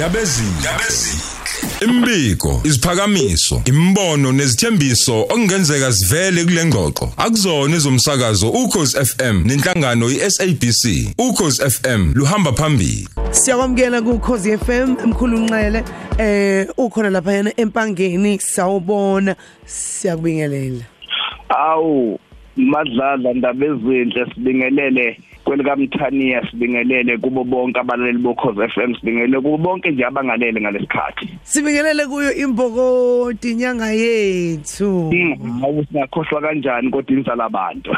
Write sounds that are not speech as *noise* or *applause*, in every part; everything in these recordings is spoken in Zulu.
ndabezi ndabezi Imbiko, isiphakamiso, imbono nezithembiso okungenzeka sivele kule ngxoxo. Akuzona izomsakazo ukhozi FM nenhlangano iSABC. Ukhozi FM luhamba phambili. Siyakwamukela ku Khosi FM emkhulu Nxele eh ukhona lapha yana empangeni sawubona siyakubingelela awu madlala ndaba ezinhle sibingelele kwelikamthaniya sibingelele kubo bonke abalaleli bokhoze FM sibingelele kubo bonke nje abangalele ngalesikhathi. Sibingelele kuyo imbokoti inyanga yethu. Hawu singakhohlwa kanjani kodwa inzala abantu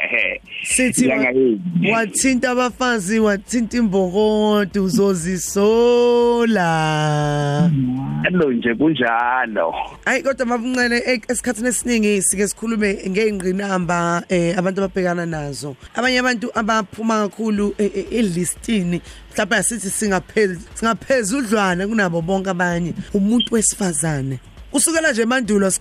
*laughs* sithi Inyanga yethu. wathinta abafazi wathinta imbokoti uzozisola. Lo nje kunjalo. Hayi kodwa mabunqele eh, esikhathini esiningi sike sikhulume ngeingqinamba eh abantu ababhekana nazo. Abanye abantu abaphuma kakhulu eh, eh, elistini mhlawumbe asithi singaphezulu singaphezudlwana kunabo bonke abanye umuntu wesifazane. Kusukela nje mandulo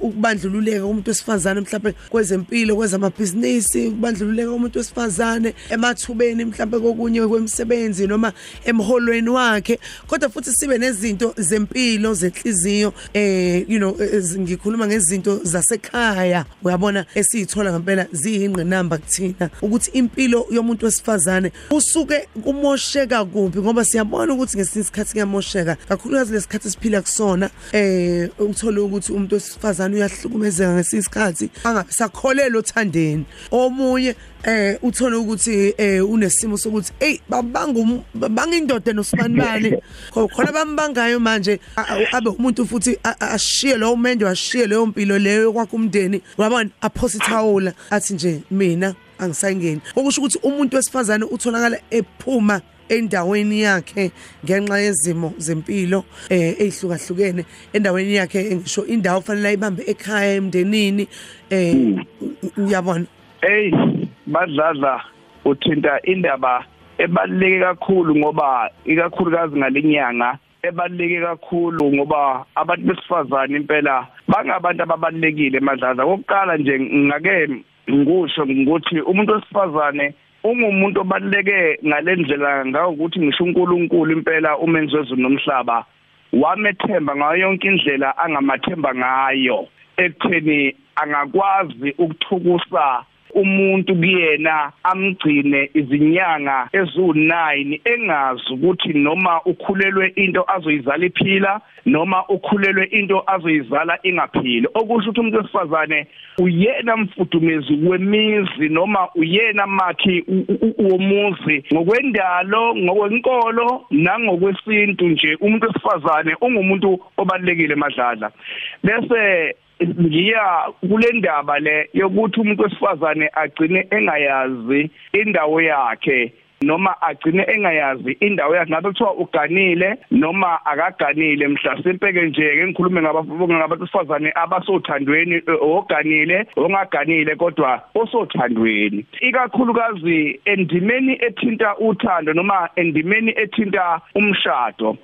ukubandlululeka komuntu wesifazane mhlawumbe kwezempilo kwezamabhizinisi ukubandlululeka komuntu wesifazane emathubeni mhlawumbe kokunye kwemisebenzi noma emholweni wakhe. Kodwa futhi sibe nezinto zempilo zenhliziyo eh you know ez- ngikhuluma ngezinto zasekhaya. Uyabona? Esiyithola ngempela ziyingqinamba kuthina ukuthi impilo yomuntu wesifazane usuke kumosheka kuphi ngoba siyabona ukuthi ngesinye isikhathi kuyamosheka. Kakhulukazi lesikhathi siphila kusona eh uthole ukuthi umuntu wesifazane uyahlukumezeka ngesinye isikhathi angasakholelwa othandeni. Omunye eh uthole ukuthi eh unesimo sokuthi hey babanga babanga indoda nosibanibani *laughs* khona bambangayo manje abe umuntu futhi ashiye lo mende washiye leyo mpilo leyo kwakho umndeni wabona aphosithawula. Athi nje mina angisayingeni. Okusho ukuthi umuntu wesifazane utholakala ephuma endaweni yakhe ngenxa yezimo zempilo eh ezihlukahlukene endaweni yakhe ngisho indawo fanele ayibambe ekhaya emndenini eh uyabona? Hey badladla uthinta indaba ebaluleke kakhulu ngoba ikakhulukazi ngalenyanga ebaluleke kakhulu ngoba abantu besifazane impela bangabantu ababalekile madladla. Kokuqala nje ngake ngisho ukuthi umuntu wesifazane ungumuntu obaluleke ngalendlela ngawukuthi ngisho uNkulunkulu impela umenzi wezulu nomhlaba wamethemba ngayo yonke indlela angamathemba ngayo. Ekutheni angakwazi ukuthukusa umuntu kuyena amgcine izinyanga ezu9 engazi ukuthi noma ukhulelwe into azoyizala iphila noma ukhulelwe into azoyizala ingaphili. Okusho ukuthi umuntu wesifazane uyena mfudumezi wemizi noma uyena u- womuzi. Ngokwendalo ngokwenkolo nangokwesintu nje umuntu wesifazane ungumuntu obalekile madlala. Bese ngiya kule ndaba le yokuthi umuntu wesifazane agcine engayazi indawo yakhe. Noma agcine engayazi indawo yakhe ngabe kuthiwa uganile noma akaganile. Mhlasimpe ke nje ke ngikhulume ngabafundi ngabantu besifazane abasothandweni eh, oganile ongaganile kodwa osothandweni. Ikakhulukazi endimeni ethinta uthando noma endimeni ethinta umshado.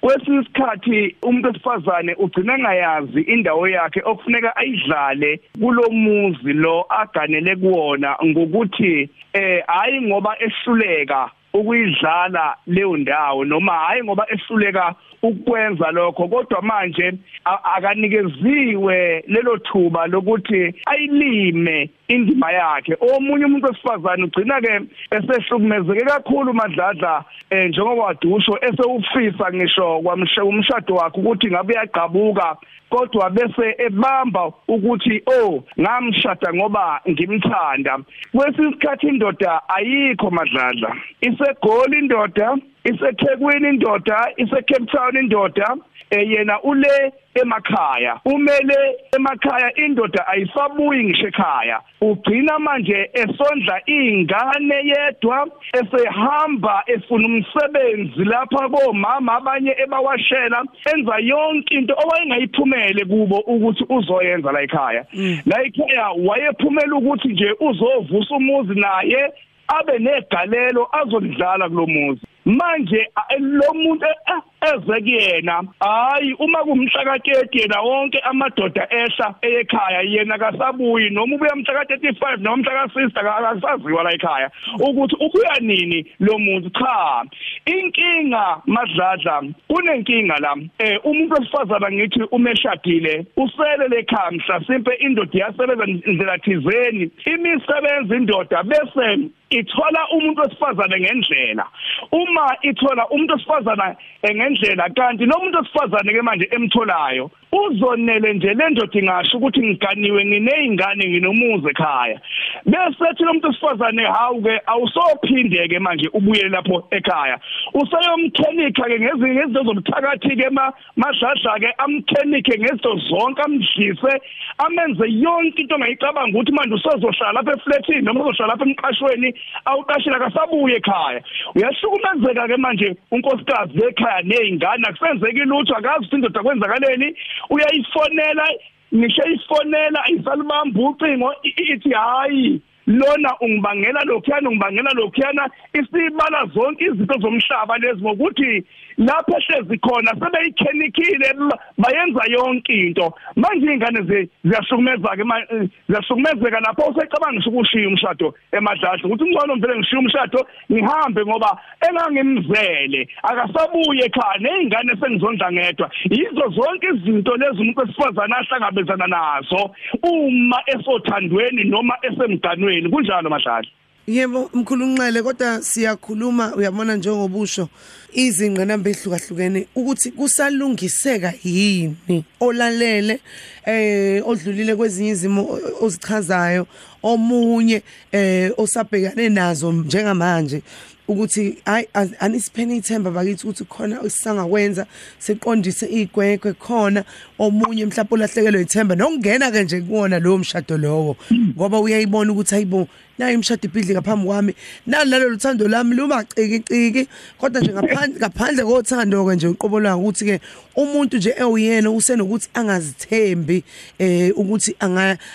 Kwesinye isikhathi umuntu wesifazane ugcina engayazi indawo yakhe okufuneka ayidlale kulomuzi lo aganele kuwona ngokuthi eh hayi ngoba ehluleka ukuyidlala leyo ndawo noma hayi ngoba ehluleka ukwenza lokho kodwa manje akanikeziwe lelo thuba lokuthi ayilime indima yakhe. Omunye umuntu wesifazane ugcina ke esehlukumezeke kakhulu madladla eh njengoba wadusho esewufisa ngisho kwamsha umshado wakhe ukuthi ngabe uyaqhabuka kodwa bese ebamba ukuthi oh ngamshada ngoba ngimthanda. Kwesikhathi indoda ayikho madladla. Isegoli indoda iseThekwini indoda iseCape Town indoda eh, yena ule emakhaya. Umele emakhaya indoda ayisabuyi ngisho ekhaya. Ugcina manje esondla ingane yedwa esehamba efuna umsebenzi lapha komama abanye ebawashela enza yonke into owayengayiphumele kubo ukuthi uzoyenza la ekhaya. La ekhaya wayephumela ukuthi nje uzovusa umuzi naye abe negalelo azolidlala kulomuzi manje a- lo muntu eh, eze kuyena hayi uma kumhla ka30 yena wonke amadoda ehla ekhaya yena kasabuyi noma ubuya mhla ka35 noma mhla ka60 akasaziwa la ekhaya ukuthi ubuya nini lo muntu? Cha inkinga madladla kunenkinga la eh umuntu wesifazana ngithi umeshadile usele lekhaya mhlasimpe indoda yasebenza indlela thizeni imisebenzi indoda bese ithola umuntu wesifazane ngendlela. Uma ithola umuntu wesifazana ngendlela kanti nomuntu wesifazane ke manje emtholayo uzonele nje le ndoda ingasho ukuthi ngiganiwe ngineyingane nginomuzi ekhaya. Bese ethi lo muntu wesifazane hawu ke awusophinde ke manje ubuye lapho ekhaya. Useyomkhenika ke ngezinye izinto zomthakathi ke madladla ke amkhenike ngezinto zonke amdlise amenze yonke into ongayicabanga ukuthi manje usezohlala lapha eflatini noma uzohlala lapha emqashweni awuqashile akasabuye ekhaya. Uyahlukumezeka ke manje unkosikazi ekhaya nezingane akusenzeki lutho akazi ukuthi indoda kwenzakaleni. Uyayifonela ngisho ifonela ayisalibamba ucingo ithi hayi. Lona ungibangela lokhuyana ungibangela lokhuyana isibala zonke izinto zomhlaba lezi ngokuthi lapho ehlezi khona sebeyikhenikile bayenza yonke into. Manje ingane ziyahlukumeza ke ziyahlukumezeka lapho usecabanga ukushiya umshado emadladla ukuthi ngcono mvele ngishiya umshado ngihambe ngoba engangimzele akasabuye ekhaya nezingane sengizondla ngedwa. Yizo zonke izinto lezi umuntu esifazana ahlangabezana nazo uma esothandweni noma esemganweni. Emhlabeni kunjalo madlala Yebo mkhulu Nxele kodwa siyakhuluma uyabona njengobusho izingqinamba ehlukahlukene ukuthi kusalungiseka yini? Olalele eh odlulile kwezinye izimo ozichazayo omunye eh osabhekane nazo njengamanje. Ukuthi hayi anisiphene ithemba bakithi ukuthi khona isangakwenza siqondise igwegwe khona omunye mhlawumbe olahlekelwe ithemba. Nokungena ke nje kuona lowo mshado lowo ngoba uyayibona ukuthi hayibo nayo imshado ibhidli ngaphambi kwami nalalo luthando lami luma ciki ciki kodwa nje ngaphandle ngaphandle kothando ke nje uqobo lwanga ukuthi ke umuntu nje ewuyena usenokuthi angazithembi eh ukuthi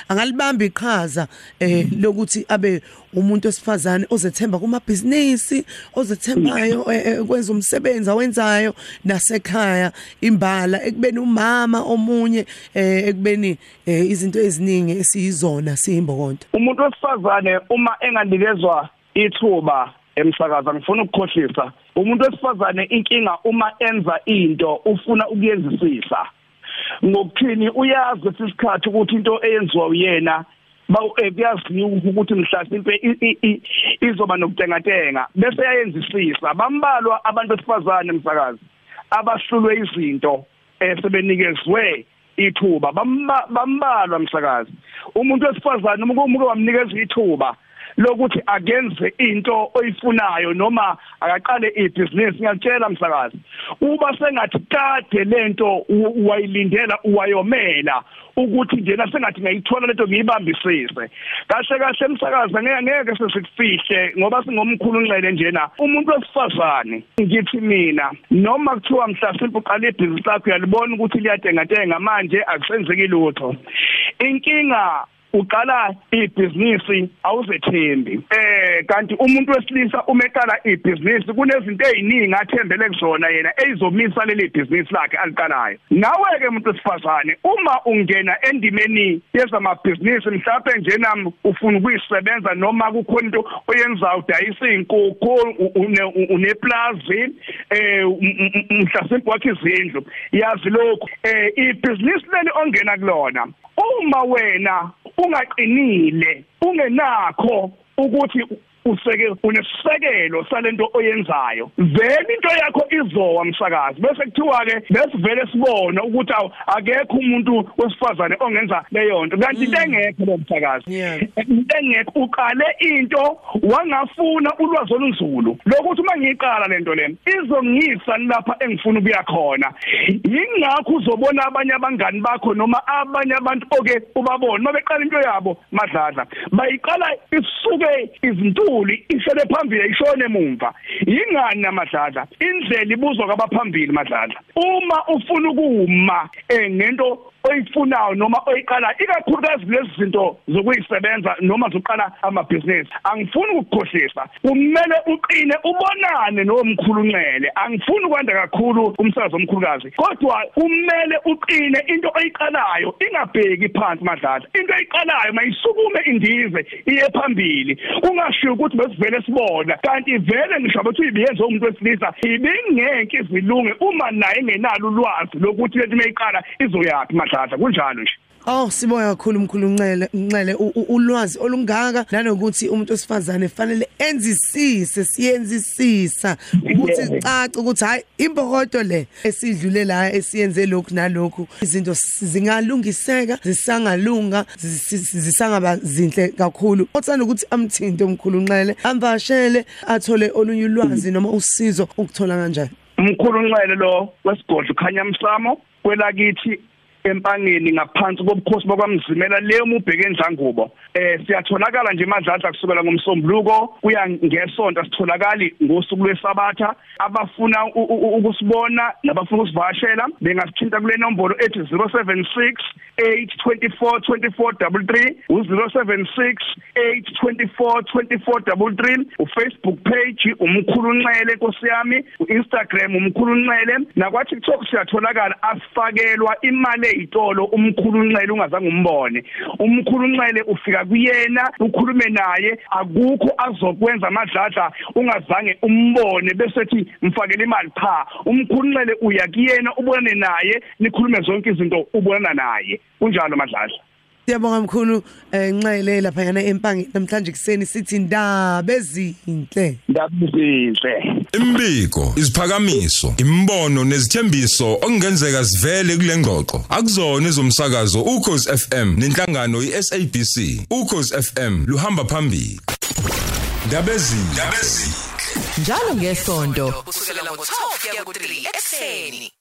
angalibamba iqhaza eh lokuthi abe umuntu wesifazane ozethemba kumabhizinisi. ozethembayo eh, eh, kwenza umsebenzi awenzayo nasekhaya. Imbala ekubeni umama omunye eh, ekubeni izinto eziningi esiyizona siyimbokonto umuntu wesifazane uma enganikezwa ithuba emsakaza ngifuna ukukhohlisa. Umuntu wesifazane inkinga uma enza into ufuna ukuyenzisisa. Ngokuthini? Uyazi isikhathi ukuthi into eyenziwa uyena bakuyaziwa ukuthi mhlasimpe izoba nokutengatenga. Bese yayenzisisa bambalwa abantu besifazane emsakazi abahlulwe izinto esebenikezwe ithuba. Bambalwa msakazi. Umuntu wesifazane umuke wamnikeza ithuba lokuthi akenze into oyifunayo noma akaqale ibhizinisi ngiyatshela msakazi uba sengathi kade lento wayilindela uwayomela ukuthi njena sengathi ngayithola lento ngiyibambisise. Kahle kahle emsakazi ngeke ngeke sesikufihle ngoba singomkhulu nxele njena. Umuntu wesifazane ngithi mina noma kuthiwa mhlasimpe uqala ibhizinisi lakho uyalibona ukuthi liyatengatenga manje akusenzeki lutho. Inkinga uqala ibhizinisi awuzethembi. Eh kanti umuntu wesilisa umeqala ibhizinisi kunezinto eziningi athembele kuzona yena ezomisa leli bhizinisi lakhe aliqalayo. Nawe ke umuntu wesifazane uma ungena endimeni yezamabhizinisi mhlawumbe njena ufuna ukuyisebenza noma kukhona into oyenzayo udayisa inkukhu uneplazi eh mhlasimpe wakhe izindlu. Yazi lokho eh ibhizinisi leli ongena kulona uma wena ungaqinile ungenakho ukuthi useke unesisekelo salento oyenzayo. Vele into yakho izowa msakazi. Bese kuthiwa ke besivele sibona ukuthi akekho umuntu wesifazane ongenza leyo nto kanti into engekho lo msakazi. Into engekho uqale into wangafuna ulwazi olunzulu. Lokuthi uma ngiyiqala lento le izongisa lapha engifuna ukuya khona. Yingakho uzobona abanye abangani bakho noma abanye abantu oke ubabona uma beqala into yabo madladla bayiqala isuke izinto enkulu ishele phambili ishone emumva yingani namadladla indlela ibuzwa kwabaphambili madladla uma ufuna ukuma eh ngento oyifunayo noma oyiqala ikakhulukazi lezi zinto zokuyisebenza noma zokuqala amabhizinisi. Angifuni ukukhohlisa kumele uqine ubonane nomkhulunxele angifuni ukwanda kakhulu umsakazo omkhulukazi. Kodwa kumele uqine into oyiqalayo ingabheki phansi madlala. Into oyiqalayo mayisukume indize iye phambili. Kungashiyo ukuthi besivele sibona kanti vele ngisho abathi uyibiyenze umuntu wesilisa ibingeke izilunge uma naye engenalo ulwazi lokuthi lethi mayiqala izoyapi madlala. Kunjalo nje. Oh sibonga kakhulu umkhulu Ncele Ncele ulwazi olungaka. Nanokuthi umuntu osifazane fanele enzisise siyenzisisa ukuthi caca ukuthi hayi imbokodo le esidlule la esiyenze lokhu nalokhu. Izinto zingalungiseka zisangalunga zisangaba zinhle kakhulu. Othanda ukuthi amthinte umkhulu Ncele amvashele athole olunye ulwazi noma usizo ukuthola kanjani. Umkhulu Ncele lo wesigodlo khanya msamo kwelakithi empangeni ngaphansi kobukhosi bakwamzimela leyo mubheke endlangubo eh siyatholakala nje madladla kusukela ngomsombuluko kuya ngesonto sitholakali ngosuku lwesabatha. Abafuna ukusibona nabafuna ukusivashela bengasithinta kule nombolo ethi 076 824 2433 u076 824 2433 uFacebook page umkhulu Nxele Nkosi yami uInstagram umkhulu Nxele nakwa TikTok siyatholakala asifakelwa imali eyitolo umkhulu Nxele ungazange umbone. Umkhulu Nxele ufika kuyena ukhulume naye akukho azokwenza amadladla ungazange umbone bese thi mfakele imali pha. Umkhulu Nxele uya kuyena ubone naye nikhulume zonke izinto ubonana naye. Kunjalo madladla Siyabonga mkhulu Nxele lapha yana empangi namhlanje kuseni sithi indaba ezinhle. Indaba ezinhle. Imbiko isiphakamiso imbono nezithembiso okungenzeka sivele kule ngxoxo. Akuzona izomsakazo ukhozi FM nenhlangano iSABC ukhozi FM luhamba phambili. Indaba ezinhle njalo ngesonto kusukela ngo12 kuya ku3 ekseni